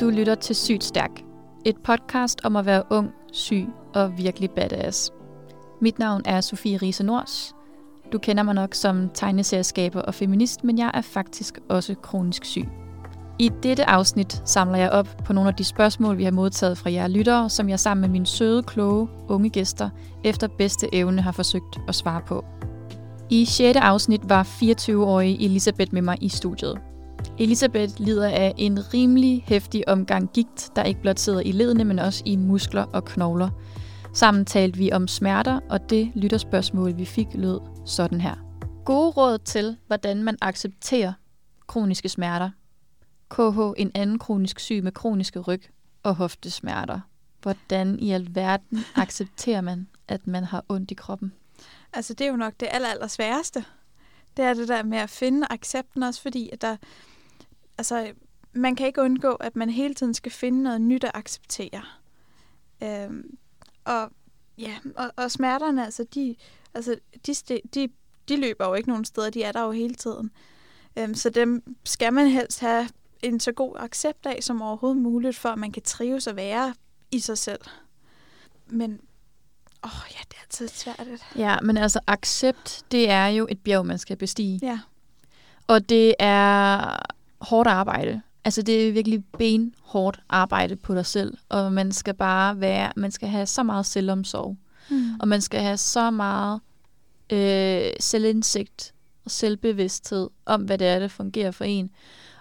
Du lytter til Sygt Stærk. Et podcast om at være ung, syg og virkelig badass. Mit navn er Sofie Riese Nors. Du kender mig nok som tegneserieskaber og feminist, men jeg er faktisk også kronisk syg. I dette afsnit samler jeg op på nogle af de spørgsmål, vi har modtaget fra jer lyttere, som jeg sammen med mine søde, kloge, unge gæster efter bedste evne har forsøgt at svare på. I 6. afsnit var 24-årige Elisabeth med mig i studiet. Elisabeth lider af en rimelig hæftig omgang gigt, der ikke blot sidder i ledene, men også i muskler og knogler. Sammen talte vi om smerter, og det lytterspørgsmål, vi fik, lød sådan her. Gode råd til, hvordan man accepterer kroniske smerter. KH, en anden kronisk syg med kroniske ryg og hoftesmerter. Hvordan i alverden accepterer man, at man har ondt i kroppen? Altså, det er jo nok det aller, aller sværeste. Det er det der med at finde accepten også, fordi at der, altså, man kan ikke undgå, at man hele tiden skal finde noget nyt at acceptere. Øhm, og ja, og, og smerterne, altså, de, altså, de, de, de løber jo ikke nogen steder, de er der jo hele tiden. Øhm, så dem skal man helst have en så god accept af som overhovedet muligt, for at man kan trives og være i sig selv. Men, åh ja, det er altid svært. Ja, men altså accept, det er jo et bjerg, man skal bestige. Ja. Og det er hårdt arbejde. Altså det er virkelig benhårdt arbejde på dig selv. Og man skal bare være, man skal have så meget selvomsorg. Mm. Og man skal have så meget øh, selvindsigt og selvbevidsthed om, hvad det er, der fungerer for en.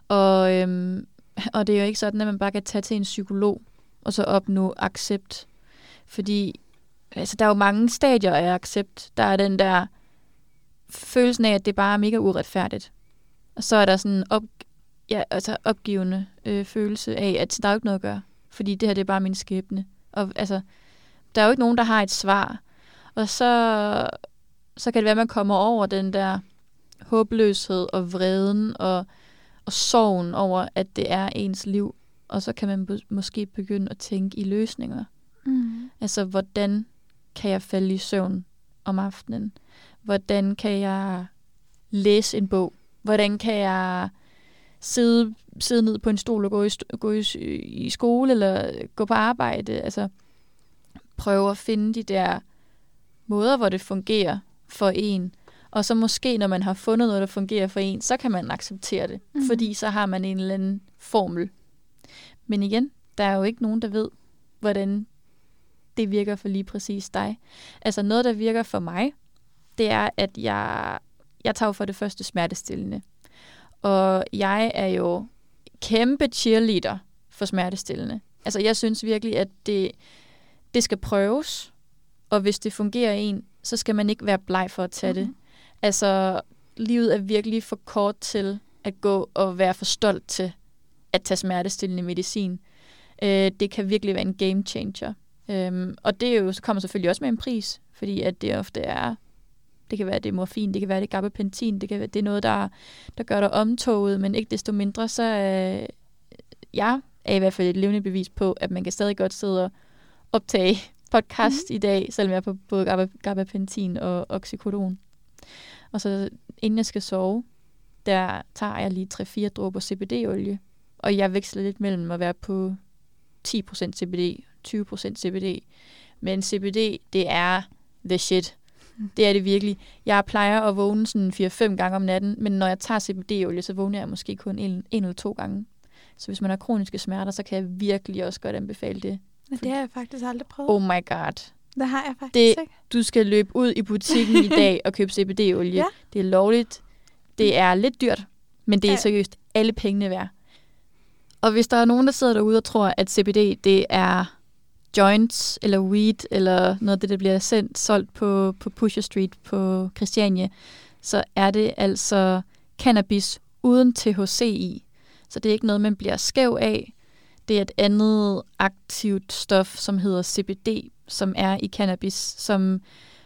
Og, øhm, og det er jo ikke sådan, at man bare kan tage til en psykolog og så opnå accept. Fordi altså, der er jo mange stadier af accept. Der er den der følelsen af, at det bare er mega uretfærdigt. Og så er der sådan en op, ja, altså opgivende øh, følelse af, at der er jo ikke noget at gøre. Fordi det her, det er bare min skæbne. Og altså, der er jo ikke nogen, der har et svar. Og så, så kan det være, at man kommer over den der håbløshed og vreden og, og sorgen over, at det er ens liv. Og så kan man mås- måske begynde at tænke i løsninger. Mm. Altså, hvordan kan jeg falde i søvn om aftenen? Hvordan kan jeg læse en bog? Hvordan kan jeg sidde, sidde ned på en stol og gå i, gå i, i skole eller gå på arbejde? Altså, prøve at finde de der måder, hvor det fungerer for en. Og så måske, når man har fundet noget, der fungerer for en, så kan man acceptere det. Mm. Fordi så har man en eller anden formel. Men igen, der er jo ikke nogen, der ved, hvordan det virker for lige præcis dig. Altså noget, der virker for mig, det er, at jeg, jeg tager for det første smertestillende. Og jeg er jo kæmpe cheerleader for smertestillende. Altså jeg synes virkelig, at det, det skal prøves. Og hvis det fungerer en, så skal man ikke være bleg for at tage det. Mhm. Altså livet er virkelig for kort til at gå og være for stolt til at tage smertestillende medicin. Øh, det kan virkelig være en game changer. Øhm, og det er jo, så kommer selvfølgelig også med en pris, fordi at det ofte er, det kan være, det er morfin, det kan være, det er gabapentin, det kan være, det er noget, der, der gør dig omtoget, men ikke desto mindre, så øh, jeg er i hvert fald et levende bevis på, at man kan stadig godt sidde og optage podcast mm. i dag, selvom jeg er på både gaba- gabapentin og oxycodon. Og så inden jeg skal sove, der tager jeg lige 3-4 dråber CBD-olie, og jeg veksler lidt mellem at være på 10% CBD, 20% CBD. Men CBD, det er the shit. Det er det virkelig. Jeg plejer at vågne sådan 4-5 gange om natten, men når jeg tager CBD-olie, så vågner jeg måske kun en, en eller to gange. Så hvis man har kroniske smerter, så kan jeg virkelig også godt anbefale det. Men det har jeg faktisk aldrig prøvet. Oh my god. Det har jeg faktisk Det- ikke. Du skal løbe ud i butikken i dag og købe CBD-olie. Ja. Det er lovligt. Det er lidt dyrt, men det er seriøst alle pengene værd. Og hvis der er nogen, der sidder derude og tror, at CBD det er joints eller weed eller noget af det, der bliver sendt, solgt på, på Pusher Street på Christiania, så er det altså cannabis uden THC i. Så det er ikke noget, man bliver skæv af. Det er et andet aktivt stof, som hedder CBD, som er i cannabis, som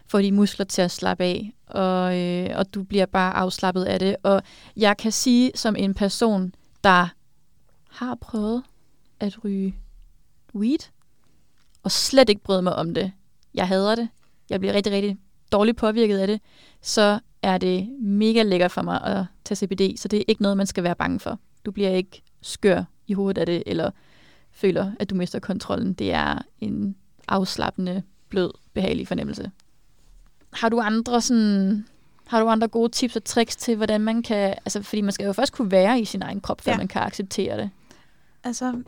får de muskler til at slappe af, og, øh, og du bliver bare afslappet af det. Og jeg kan sige som en person, der har prøvet at ryge weed, og slet ikke brød mig om det. Jeg hader det. Jeg bliver rigtig, rigtig dårligt påvirket af det, så er det mega lækkert for mig at tage CBD, så det er ikke noget, man skal være bange for. Du bliver ikke skør i hovedet af det, eller føler, at du mister kontrollen. Det er en afslappende, blød, behagelig fornemmelse. Har du andre sådan har du andre gode tips og tricks til, hvordan man kan... Altså, fordi man skal jo først kunne være i sin egen krop, før Ja. man kan acceptere det. Altså,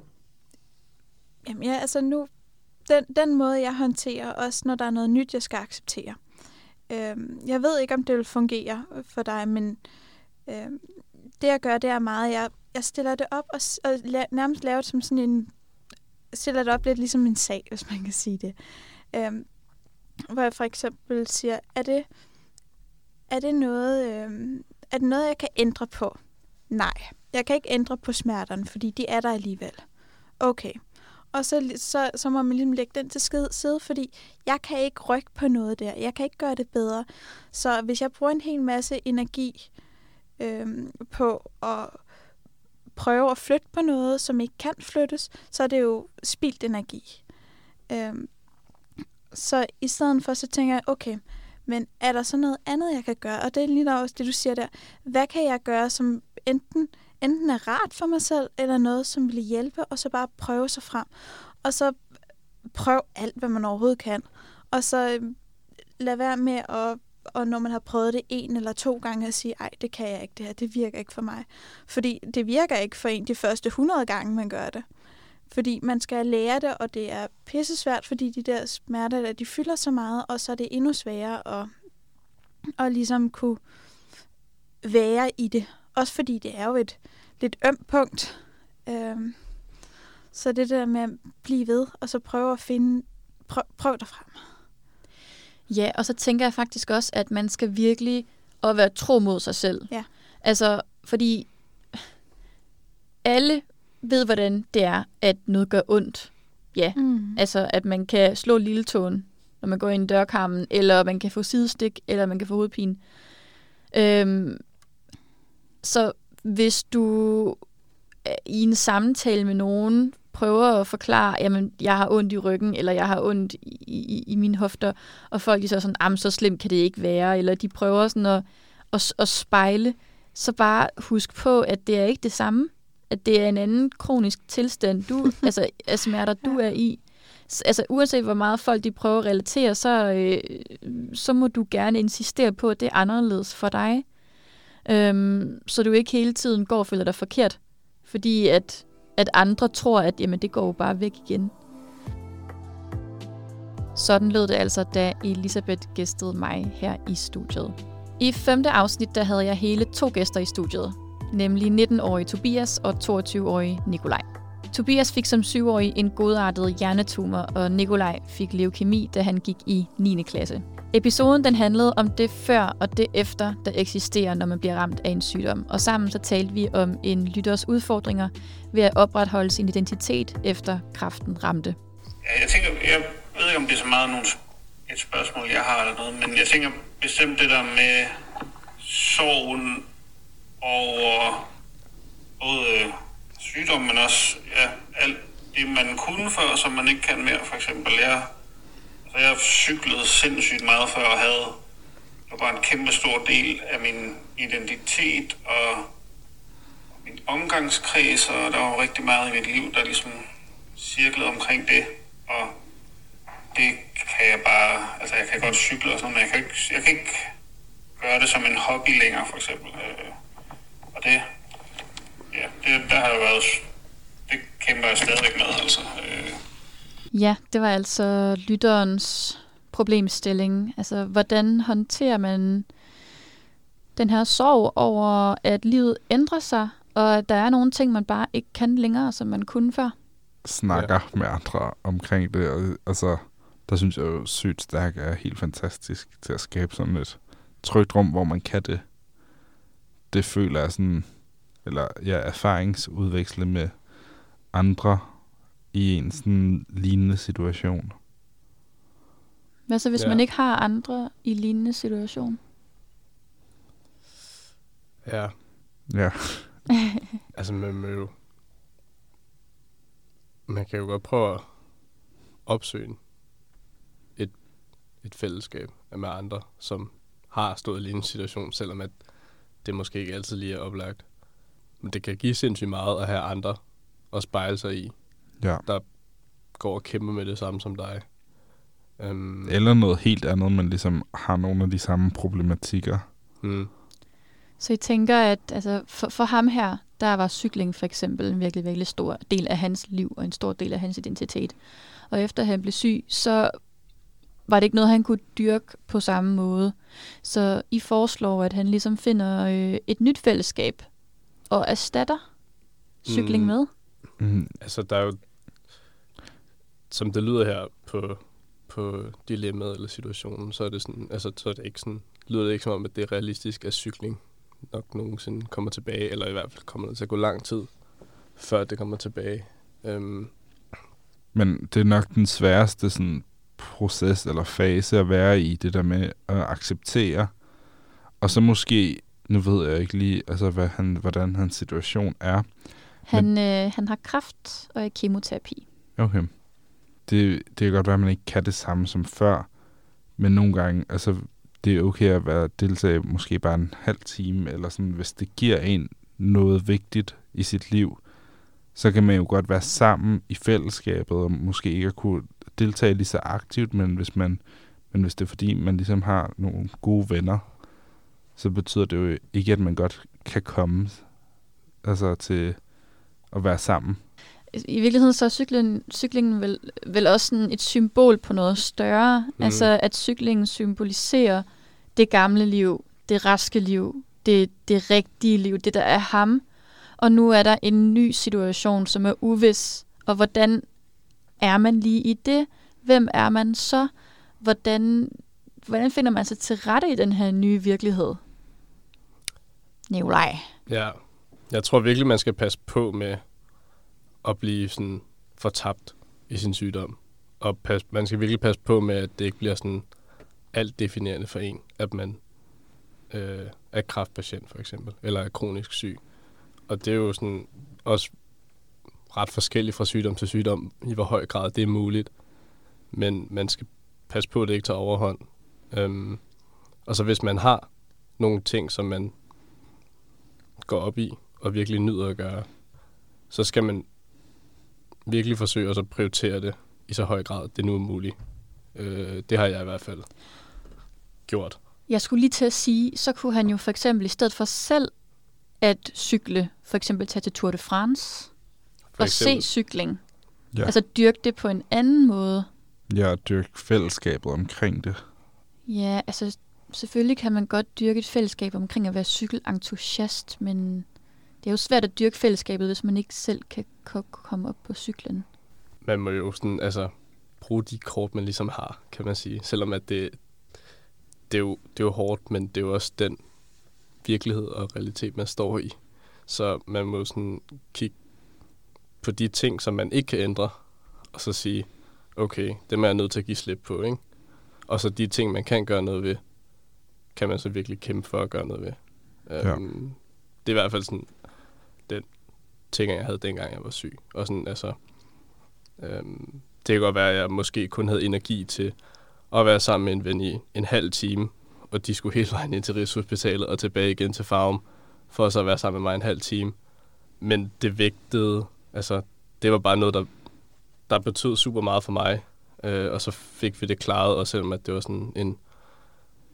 jamen ja, altså nu, den, den måde, jeg håndterer, også når der er noget nyt, jeg skal acceptere. Øh, jeg ved ikke, om det vil fungere for dig, men øh, det jeg gør, det er meget, jeg, jeg stiller det op og, og la- nærmest laver det som sådan en, stiller det op lidt ligesom en sag, hvis man kan sige det. Øh, hvor jeg for eksempel siger, er det, er det noget, øh, er det noget, jeg kan ændre på? Nej, jeg kan ikke ændre på smerterne, fordi de er der alligevel. Okay. Og så, så, så må man ligesom lægge den til side, fordi jeg kan ikke rykke på noget der. Jeg kan ikke gøre det bedre. Så hvis jeg bruger en hel masse energi øhm, på at prøve at flytte på noget, som ikke kan flyttes, så er det jo spildt energi. Øhm, så i stedet for, så tænker jeg, okay, men er der så noget andet, jeg kan gøre? Og det er lige der også det, du siger der. Hvad kan jeg gøre, som enten, enten er rart for mig selv, eller noget, som vil hjælpe, og så bare prøve sig frem. Og så prøv alt, hvad man overhovedet kan. Og så øh, lad være med at, og når man har prøvet det en eller to gange, at sige, ej, det kan jeg ikke, det her, det virker ikke for mig. Fordi det virker ikke for en de første 100 gange, man gør det. Fordi man skal lære det, og det er pissesvært, fordi de der smerter, der, de fylder så meget, og så er det endnu sværere at, at ligesom kunne være i det. Også fordi det er jo et lidt ømt punkt. Øhm, så det der med at blive ved, og så prøve at finde, prøv, prøv dig frem. Ja, og så tænker jeg faktisk også, at man skal virkelig at være tro mod sig selv. Ja. Altså, fordi alle ved, hvordan det er, at noget gør ondt. Ja, Mm. altså at man kan slå lille tåen, når man går ind i dørkarmen, eller man kan få sidestik, eller man kan få hovedpine. Øhm, så hvis du øh, i en samtale med nogen prøver at forklare, jamen, jeg har ondt i ryggen, eller jeg har ondt i, i, i mine hofter, og folk de så sådan, jamen, så slemt kan det ikke være, eller de prøver sådan at, at, at spejle, så bare husk på, at det er ikke det samme. At det er en anden kronisk tilstand, du, altså af smerter, du er i. Altså uanset hvor meget folk de prøver at relatere, så, øh, så må du gerne insistere på, at det er anderledes for dig. Øhm, så du ikke hele tiden går og føler dig forkert. Fordi at, at andre tror, at jamen, det går jo bare væk igen. Sådan lød det altså, da Elisabeth gæstede mig her i studiet. I femte afsnit, der havde jeg hele to gæster i studiet. Nemlig 19-årige Tobias og 22-årige Nikolaj. Tobias fik som 7-årig en godartet hjernetumor, og Nikolaj fik leukemi, da han gik i 9. klasse. Episoden den handlede om det før og det efter, der eksisterer, når man bliver ramt af en sygdom. Og sammen så talte vi om en lytters udfordringer ved at opretholde sin identitet efter kræften ramte. Ja, jeg tænker, jeg ved ikke, om det er så meget nogle, et spørgsmål, jeg har eller noget, men jeg tænker bestemt det der med sorgen over både sygdommen, sygdom, men også ja, alt det, man kunne før, som man ikke kan mere. For eksempel, jeg, og jeg cyklede sindssygt meget før og havde det var en kæmpe stor del af min identitet og min omgangskreds, og der var rigtig meget i mit liv, der ligesom cirklede omkring det. Og det kan jeg bare, altså jeg kan godt cykle og sådan, men jeg kan ikke, jeg kan ikke gøre det som en hobby længere, for eksempel. Øh, og det, ja, det, der har jeg været, det kæmper jeg stadigvæk med, altså. Øh, Ja, det var altså lytterens problemstilling. Altså, hvordan håndterer man den her sorg over, at livet ændrer sig, og at der er nogle ting, man bare ikke kan længere, som man kunne før? snakker ja. med andre omkring det. Og, altså, der synes jeg jo, sygt stærk er helt fantastisk til at skabe sådan et trygt rum, hvor man kan det. Det føler jeg sådan, eller ja, erfaringsudveksle med andre i en sådan lignende situation. Hvad så, hvis Ja. man ikke har andre i lignende situation? Ja, Ja, altså man vil jo... Man kan jo godt prøve at opsøge et, et fællesskab med andre, som har stået i en lignende situation, selvom at det måske ikke altid lige er oplagt. Men det kan give sindssygt meget at have andre at spejle sig i, Ja. går og kæmper med det samme som dig. Um, Eller noget helt andet, men ligesom har nogle af de samme problematikker. mm, Så I tænker, at altså, for, for ham her, der var cykling for eksempel en virkelig, virkelig stor del af hans liv og en stor del af hans identitet. Og efter han blev syg, så var det ikke noget, han kunne dyrke på samme måde. Så I foreslår, at han ligesom finder øh, et nyt fællesskab og erstatter cykling Mm. med. Mm, altså, der er jo, som det lyder her på, på dilemmaet eller situationen, så er det sådan, altså, så er det ikke sådan, lyder det ikke som om, at det er realistisk, at cykling nok nogensinde kommer tilbage, eller i hvert fald kommer det til at gå lang tid, før det kommer tilbage. Um, Men det er nok den sværeste sådan, proces eller fase at være i, det der med at acceptere. Og så måske, nu ved jeg ikke lige, altså, hvad han, hvordan hans situation er. Han, øh, han har kræft og er i kemoterapi. Okay. Det, det kan godt være, at man ikke kan det samme som før, men nogle gange, altså, det er okay at være deltage måske bare en halv time, eller sådan, hvis det giver en noget vigtigt i sit liv, så kan man jo godt være sammen i fællesskabet, og måske ikke at kunne deltage lige så aktivt, men hvis, man, men hvis det er fordi, man ligesom har nogle gode venner, så betyder det jo ikke, at man godt kan komme altså til at være sammen. I virkeligheden så er cyklen, cyklingen vel, vel også sådan et symbol på noget større. Mm. Altså at cyklingen symboliserer det gamle liv, det raske liv, det, det rigtige liv, det der er ham. Og nu er der en ny situation, som er uvis. Og hvordan er man lige i det? Hvem er man så? Hvordan, hvordan finder man sig til rette i den her nye virkelighed? Nikolaj. ja, jeg tror virkelig, man skal passe på med at blive sådan fortabt i sin sygdom. Og pas, man skal virkelig passe på med, at det ikke bliver sådan alt definerende for en, at man øh, er kræftpatient for eksempel, eller er kronisk syg. Og det er jo sådan også ret forskelligt fra sygdom til sygdom, i hvor høj grad det er muligt. Men man skal passe på, at det ikke tager overhånd. Øhm, og så hvis man har nogle ting, som man går op i, og virkelig nyder at gøre, så skal man virkelig forsøge at prioritere det i så høj grad, det nu er muligt. Øh, det har jeg i hvert fald gjort. Jeg skulle lige til at sige, så kunne han jo for eksempel i stedet for selv at cykle, for eksempel tage til Tour de France For og se cykling. Ja. Altså dyrke det på en anden måde. Ja, at dyrke fællesskabet omkring det. Ja, altså selvfølgelig kan man godt dyrke et fællesskab omkring at være cykelentusiast, men det er jo svært at dyrke fællesskabet, hvis man ikke selv kan ko- komme op på cyklen. man må jo sådan, altså, bruge de kort, man ligesom har, kan man sige. Selvom at det, det, er jo, det er jo hårdt, men det er jo også den virkelighed og realitet, man står i. Så man må sådan kigge på de ting, som man ikke kan ændre, og så sige, okay, dem er jeg nødt til at give slip på, ikke? Og så de ting, man kan gøre noget ved, kan man så virkelig kæmpe for at gøre noget ved. Ja. Um, det er i hvert fald sådan ting, jeg havde dengang, jeg var syg. Og sådan, altså, Øhm, det kan godt være, at jeg måske kun havde energi til at være sammen med en ven i en halv time, og de skulle hele vejen ind til Rigshospitalet og tilbage igen til Farum, for så at være sammen med mig en halv time. Men det vægtede, altså det var bare noget, der, der betød super meget for mig, øh, og så fik vi det klaret, også selvom at det var sådan en,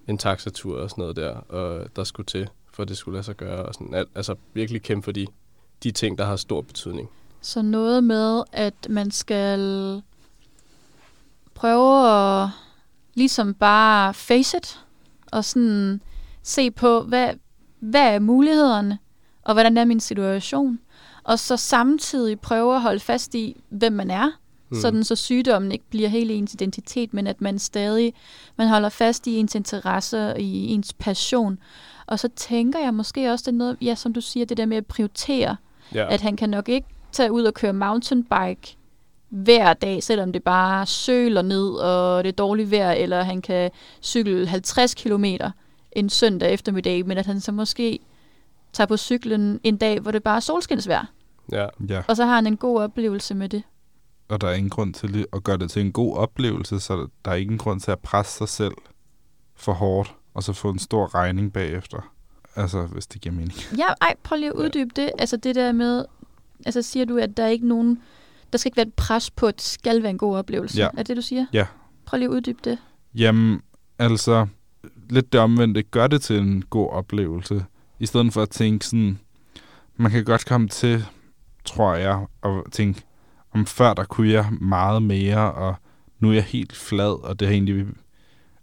en taxatur og sådan noget der, og der skulle til, for det skulle lade sig gøre, og sådan, al- altså virkelig kæmpe for de, de ting, der har stor betydning. Så noget med, at man skal prøve at ligesom bare face it, og sådan se på, hvad, hvad er mulighederne, og hvordan er min situation, og så samtidig prøve at holde fast i, hvem man er, mm. sådan så sygdommen ikke bliver hele ens identitet, men at man stadig man holder fast i ens interesser, i ens passion. Og så tænker jeg måske også, det er noget, ja, som du siger, det der med at prioritere, Ja. at han kan nok ikke tage ud og køre mountainbike hver dag, selvom det bare søler ned, og det er dårligt vejr, eller han kan cykle 50 km en søndag eftermiddag, men at han så måske tager på cyklen en dag, hvor det bare er solskinsvejr, ja. Ja, og så har han en god oplevelse med det. og der er ingen grund til at gøre det til en god oplevelse, så der- der er ingen grund til at presse sig selv for hårdt, og så få en stor regning bagefter. Altså, hvis det giver mening. Ja, ej, prøv lige at Ja. uddybe det. Altså det der med, altså siger du, at der er ikke nogen, der skal ikke være et pres på, at det skal være en god oplevelse. Ja. Er det det, du siger? Ja. Prøv lige at uddybe det. Jamen, altså, lidt det omvendte, gør det til en god oplevelse, i stedet for at tænke sådan, man kan godt komme til, tror jeg, og tænke, om før der kunne jeg meget mere, og nu er jeg helt flad, og det er egentlig,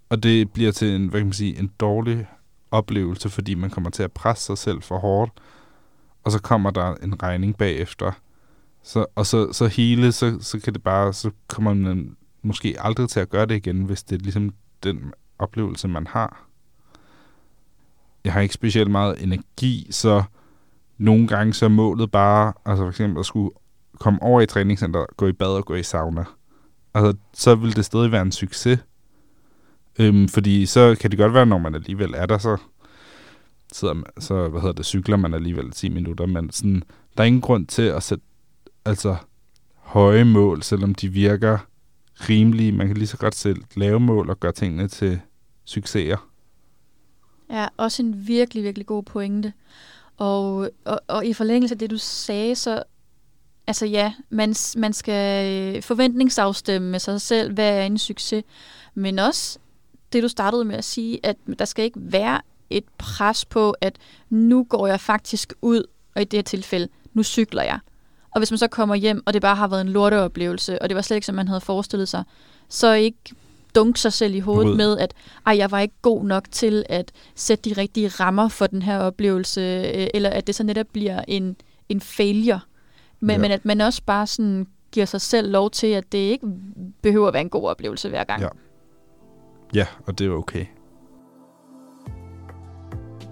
og det bliver til en, hvad kan man sige, en dårlig oplevelse, fordi man kommer til at presse sig selv for hårdt, og så kommer der en regning bagefter. Så, og så, så hele, så, så kan det bare, så kommer man måske aldrig til at gøre det igen, hvis det er ligesom den oplevelse, man har. Jeg har ikke specielt meget energi, så nogle gange så er målet bare, altså for eksempel at skulle komme over i træningscenter, gå i bad og gå i sauna. Altså, så vil det stadig være en succes. Øhm, fordi så kan det godt være, når man alligevel er der, så sidder man, så, hvad hedder det, cykler man alligevel 10 minutter, men sådan, der er ingen grund til at sætte, altså, høje mål, selvom de virker rimelige. Man kan lige så godt selv lave mål og gøre tingene til succeser. Ja, også en virkelig, virkelig god pointe. Og, og, og i forlængelse af det, du sagde, så altså ja, man, man skal øh, forventningsafstemme med sig selv, hvad er en succes. Men også det, du startede med at sige, at der skal ikke være et pres på, at nu går jeg faktisk ud, og i det her tilfælde, nu cykler jeg. Og hvis man så kommer hjem, og det bare har været en lorteoplevelse, og det var slet ikke, som man havde forestillet sig, så ikke dunk sig selv i hovedet Rød. med, at ej, jeg var ikke god nok til at sætte de rigtige rammer for den her oplevelse, øh, eller at det så netop bliver en, en failure. Men, ja. men at man også bare sådan giver sig selv lov til, at det ikke behøver at være en god oplevelse hver gang. Ja. Ja, og det var okay.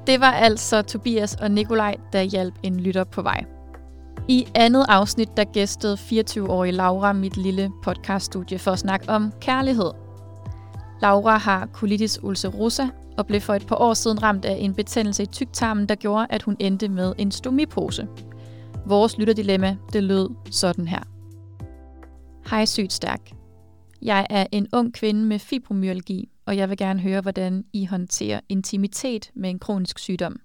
Det var altså Tobias og Nikolaj, der hjalp en lytter på vej. I andet afsnit, der gæstede 24-årige Laura mit lille podcaststudie for at snakke om kærlighed. Laura har colitis ulcerosa og blev for et par år siden ramt af en betændelse i tyktarmen, der gjorde, at hun endte med en stomipose. Vores lytterdilemma, det lød sådan her. Hej sygt stærk. Jeg er en ung kvinde med fibromyalgi, og jeg vil gerne høre, hvordan I håndterer intimitet med en kronisk sygdom.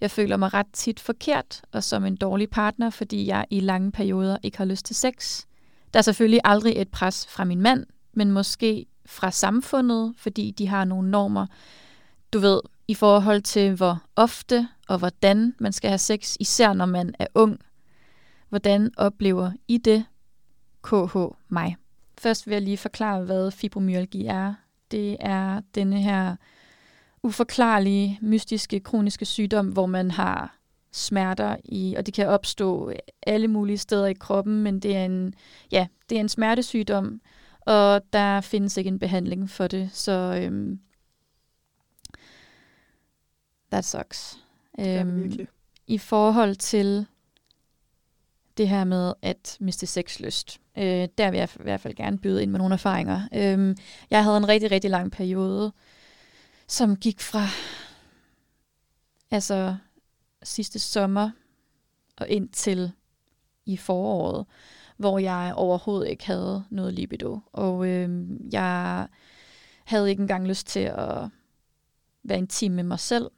Jeg føler mig ret tit forkert og som en dårlig partner, fordi jeg i lange perioder ikke har lyst til sex. Der er selvfølgelig aldrig et pres fra min mand, men måske fra samfundet, fordi de har nogle normer, du ved, i forhold til hvor ofte og hvordan man skal have sex, især når man er ung. Hvordan oplever I det? KH mig. Først vil jeg lige forklare, hvad fibromyalgi er. Det er denne her uforklarlige, mystiske, kroniske sygdom, hvor man har smerter i, og det kan opstå alle mulige steder i kroppen, men det er en, ja, det er en smertesygdom, og der findes ikke en behandling for det, så øhm, that sucks. Er Øhm, virkelig. i forhold til det her med at miste sexlyst. Øh, der vil jeg i hvert fald gerne byde ind med nogle erfaringer. Øh, jeg havde en rigtig, rigtig lang periode, som gik fra altså sidste sommer og ind til i foråret, hvor jeg overhovedet ikke havde noget libido. Og øh, jeg havde ikke engang lyst til at være intim med mig selv.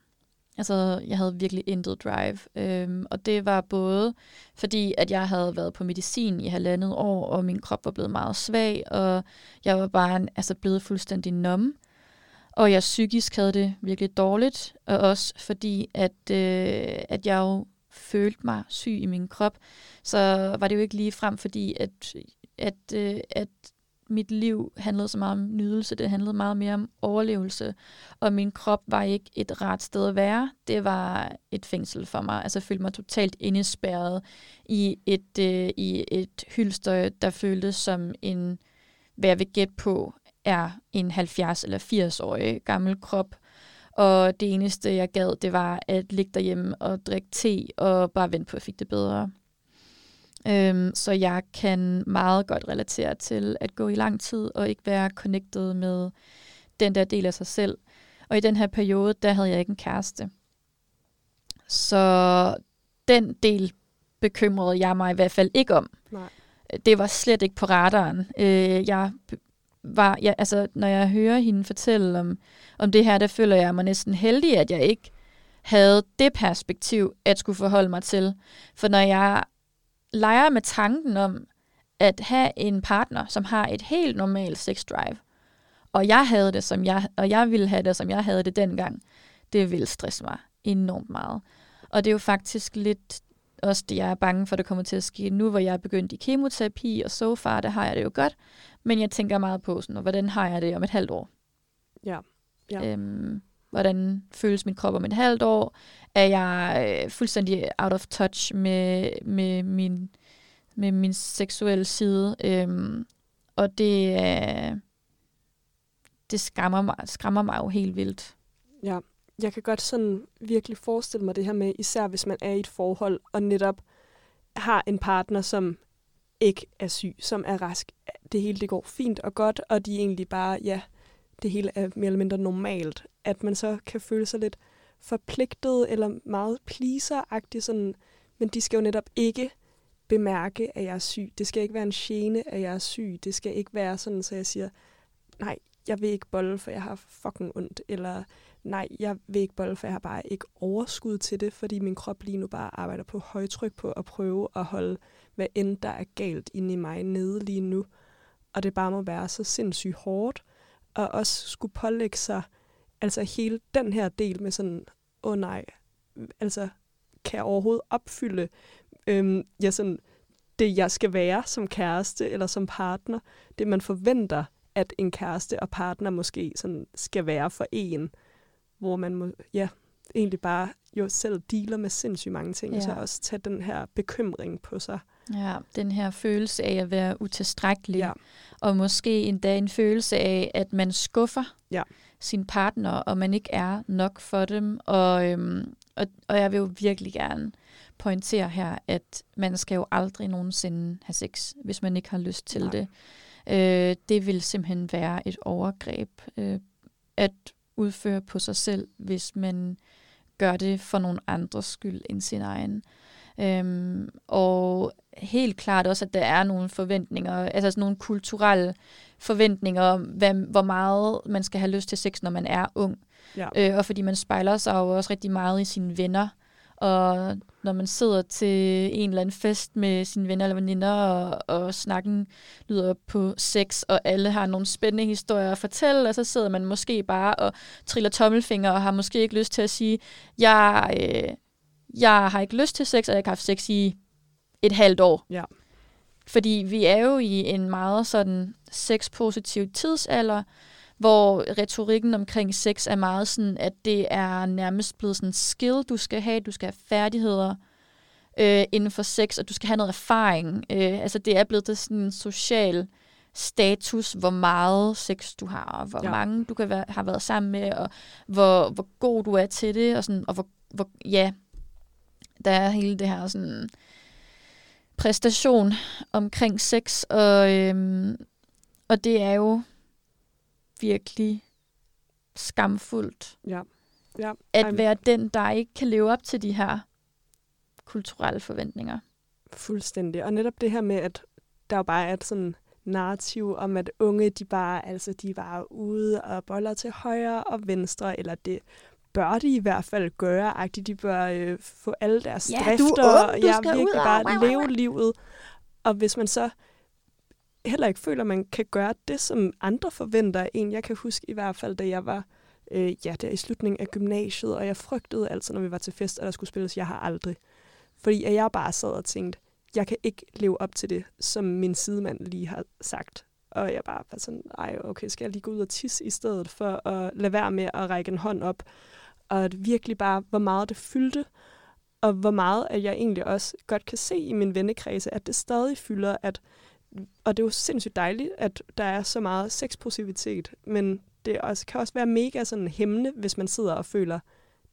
Altså, jeg havde virkelig intet drive. Øhm, og det var både fordi, at jeg havde været på medicin i halvandet år, og min krop var blevet meget svag, og jeg var bare en, altså, blevet fuldstændig numb. Og jeg psykisk havde det virkelig dårligt, og også fordi, at, øh, at jeg jo følte mig syg i min krop, så var det jo ikke lige frem, fordi at, at, øh, at mit liv handlede så meget om nydelse, det handlede meget mere om overlevelse, og min krop var ikke et rart sted at være. Det var et fængsel for mig. Altså jeg følte mig totalt indespærret i et, øh, i et hylster, der føltes som en, hvad jeg vil gætte på, er en 70 eller 80-årig gammel krop. Og det eneste, jeg gad, det var at ligge derhjemme og drikke te og bare vente på, at jeg fik det bedre. Øhm, så jeg kan meget godt relatere til at gå i lang tid og ikke være connected med den der del af sig selv. Og i den her periode, der havde jeg ikke en kæreste. Så den del bekymrede jeg mig i hvert fald ikke om. Nej. det var slet ikke på radaren. Øh, jeg var, jeg, altså, når jeg hører hende fortælle om, om det her, der føler jeg mig næsten heldig, at jeg ikke havde det perspektiv, at skulle forholde mig til. For når jeg leger med tanken om at have en partner, som har et helt normalt sex drive, og jeg havde det, som jeg, og jeg ville have det, som jeg havde det dengang, det ville stresse mig enormt meget. Og det er jo faktisk lidt også det, jeg er bange for, der kommer til at ske nu, hvor jeg er begyndt i kemoterapi, og så far, der har jeg det jo godt. Men jeg tænker meget på, sådan, hvordan har jeg det om et halvt år? Ja. Ja. Øhm, hvordan føles min krop om et halvt år? Er jeg øh, fuldstændig out of touch med, med, min, med min seksuelle side? Øhm, og det, øh, det skræmmer mig, skræmmer mig jo helt vildt. Ja, jeg kan godt sådan virkelig forestille mig det her med, især hvis man er i et forhold, og netop har en partner, som ikke er syg, som er rask. Det hele det går fint og godt, og de egentlig bare, ja, det hele er mere eller mindre normalt. At man så kan føle sig lidt forpligtet eller meget pleaseragtig sådan, men de skal jo netop ikke bemærke, at jeg er syg. Det skal ikke være en gene, at jeg er syg. Det skal ikke være sådan, så jeg siger, nej, jeg vil ikke bolle, for jeg har fucking ondt, eller nej, jeg vil ikke bolle, for jeg har bare ikke overskud til det, fordi min krop lige nu bare arbejder på højtryk på at prøve at holde, hvad end der er galt inde i mig nede lige nu. Og det bare må være så sindssygt hårdt, og også skulle pålægge sig, altså hele den her del med sådan, åh oh nej, altså kan jeg overhovedet opfylde øhm, ja, sådan, det, jeg skal være som kæreste eller som partner, det man forventer, at en kæreste og partner måske sådan skal være for en, hvor man må, ja, egentlig bare jo selv dealer med sindssygt mange ting, ja. Ja. så også tage den her bekymring på sig. Ja, den her følelse af at være utilstrækkelig, Ja. og måske endda en følelse af, at man skuffer Ja. sin partner, og man ikke er nok for dem. Og, øhm, og, og jeg vil jo virkelig gerne pointere her, at man skal jo aldrig nogensinde have sex, hvis man ikke har lyst til Nej. det. Øh, det vil simpelthen være et overgreb øh, at udføre på sig selv, hvis man gør det for nogle andres skyld end sin egen. Øhm, og helt klart også, at der er nogle forventninger, altså sådan nogle kulturelle forventninger om, hvad, hvor meget man skal have lyst til sex, når man er ung. Ja. Øh, og fordi man spejler sig jo også rigtig meget i sine venner. Og når man sidder til en eller anden fest med sine venner eller veninder, og, og snakken lyder på sex, og alle har nogle spændende historier at fortælle, og så sidder man måske bare og triller tommelfinger, og har måske ikke lyst til at sige, jeg, øh, jeg har ikke lyst til sex, og jeg har ikke haft sex i et halvt år. Ja. Fordi vi er jo i en meget sådan sexpositiv tidsalder, hvor retorikken omkring sex er meget sådan, at det er nærmest blevet sådan en skill, du skal have, du skal have færdigheder øh, inden for sex, og du skal have noget erfaring. Øh, altså det er blevet til sådan en social status, hvor meget sex du har, og hvor Ja. mange du kan være, har været sammen med, og hvor, hvor god du er til det, og, sådan, og hvor, hvor, ja, der er hele det her sådan præstation omkring sex, og, øhm, og det er jo virkelig skamfuldt Ja. ja. at være den, der ikke kan leve op til de her kulturelle forventninger. Fuldstændig. Og netop det her med, at der jo bare er et sådan narrativ om, at unge, de bare, altså, de bare ude og boller til højre og venstre, eller det bør de i hvert fald gøre, agtigt. De bør øh, få alle deres Ja, du er drifter, ung, du ja, skal ud virkelig og- bare wow, leve livet. Og hvis man så heller ikke føler, at man kan gøre det, som andre forventer af en. Jeg kan huske i hvert fald, da jeg var øh, ja, der i slutningen af gymnasiet, og jeg frygtede altid, når vi var til fest, at der skulle spilles Jeg har aldrig. Fordi at jeg bare sad og tænkte, jeg kan ikke leve op til det, som min sidemand lige har sagt. Og jeg bare var sådan, ej, okay, skal jeg lige gå ud og tisse i stedet for at lade være med at række en hånd op. Og at virkelig bare, hvor meget det fyldte, og hvor meget at jeg egentlig også godt kan se i min vennekredse, at det stadig fylder, at, og det er jo sindssygt dejligt, at der er så meget sexpositivitet, men det også, kan også være mega sådan hæmmende, hvis man sidder og føler,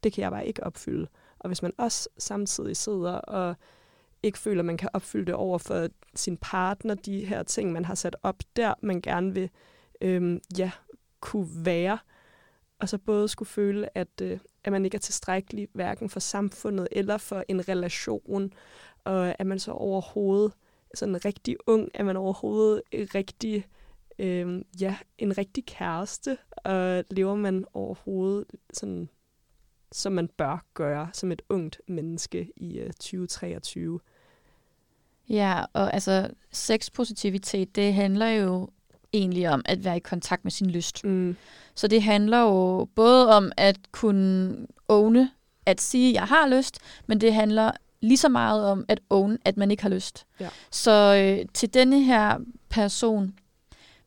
det kan jeg bare ikke opfylde. Og hvis man også samtidig sidder og ikke føler, at man kan opfylde det over for sin partner, de her ting, man har sat op der, man gerne vil øhm, ja, kunne være. Og så både skulle føle, at, øh, at man ikke er tilstrækkelig, hverken for samfundet eller for en relation, og at man så overhovedet sådan rigtig ung? Er man overhovedet rigtig, øh, ja, en rigtig kæreste? Og lever man overhovedet sådan, som man bør gøre som et ungt menneske i øh, 2023? Ja, og altså sexpositivitet, det handler jo egentlig om at være i kontakt med sin lyst. Mm. Så det handler jo både om at kunne åne, at sige, at jeg har lyst, men det handler lige så meget om at own, at man ikke har lyst. Ja. Så øh, til denne her person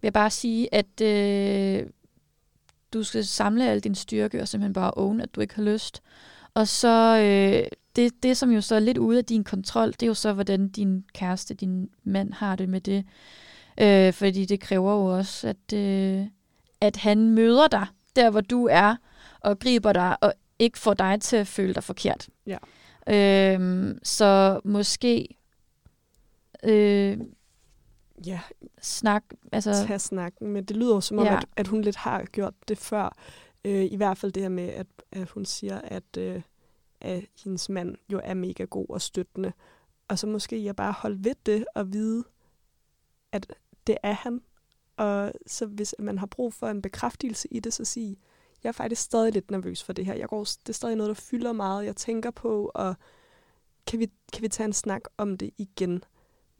vil jeg bare sige, at øh, du skal samle al din styrke og simpelthen bare own, at du ikke har lyst. Og så øh, det, det, som jo så er lidt ude af din kontrol, det er jo så, hvordan din kæreste, din mand har det med det. Øh, fordi det kræver jo også, at, øh, at han møder dig der, hvor du er, og griber dig, og ikke får dig til at føle dig forkert. Ja. Øhm, så måske øh, Ja, snak, altså, tage snakken, men det lyder jo som om, ja. at, at hun lidt har gjort det før. Øh, I hvert fald det her med, at, at hun siger, at, øh, at hendes mand jo er mega god og støttende. Og så måske jeg bare holde ved det og vide, at det er han. Og så hvis man har brug for en bekræftelse i det, så sige, jeg er faktisk stadig lidt nervøs for det her. Jeg går, det er stadig noget, der fylder meget, jeg tænker på, og kan vi, kan vi tage en snak om det igen?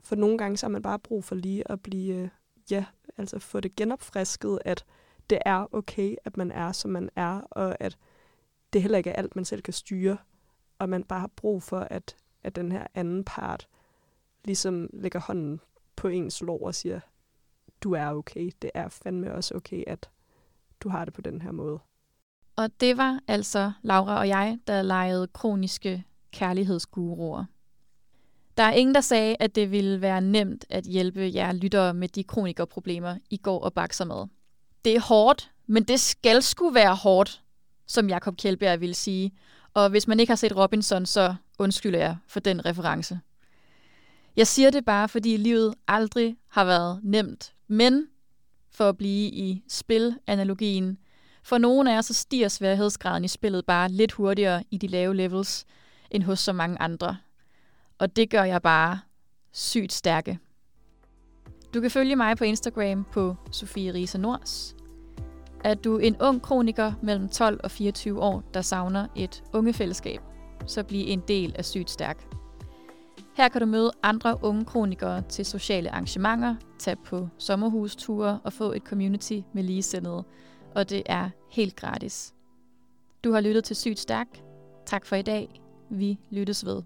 For nogle gange så har man bare brug for lige at blive, øh, ja, altså få det genopfrisket, at det er okay, at man er, som man er, og at det heller ikke er alt, man selv kan styre, og man bare har brug for, at, at den her anden part ligesom lægger hånden på ens lår og siger, du er okay, det er fandme også okay, at du har det på den her måde. Og det var altså Laura og jeg, der legede kroniske kærlighedsguruer. Der er ingen, der sagde, at det ville være nemt at hjælpe jer lyttere med de kronikerproblemer, I går og bakser med. Det er hårdt, men det skal sgu være hårdt, som Jakob Kjeldberg ville sige. Og hvis man ikke har set Robinson, så undskylder jeg for den reference. Jeg siger det bare, fordi livet aldrig har været nemt. Men for at blive i spilanalogien, for nogle af os så stiger sværhedsgraden i spillet bare lidt hurtigere i de lave levels, end hos så mange andre. Og det gør jeg bare sygt stærke. Du kan følge mig på Instagram på Sofie Risa Nors. Er du en ung kroniker mellem 12 og 24 år, der savner et ungefællesskab, så bliv en del af Sygt Stærk. Her kan du møde andre unge kronikere til sociale arrangementer, tage på sommerhusture og få et community med ligesindede, og det er helt gratis. Du har lyttet til Sygt Stærk. Tak for i dag. Vi lyttes ved.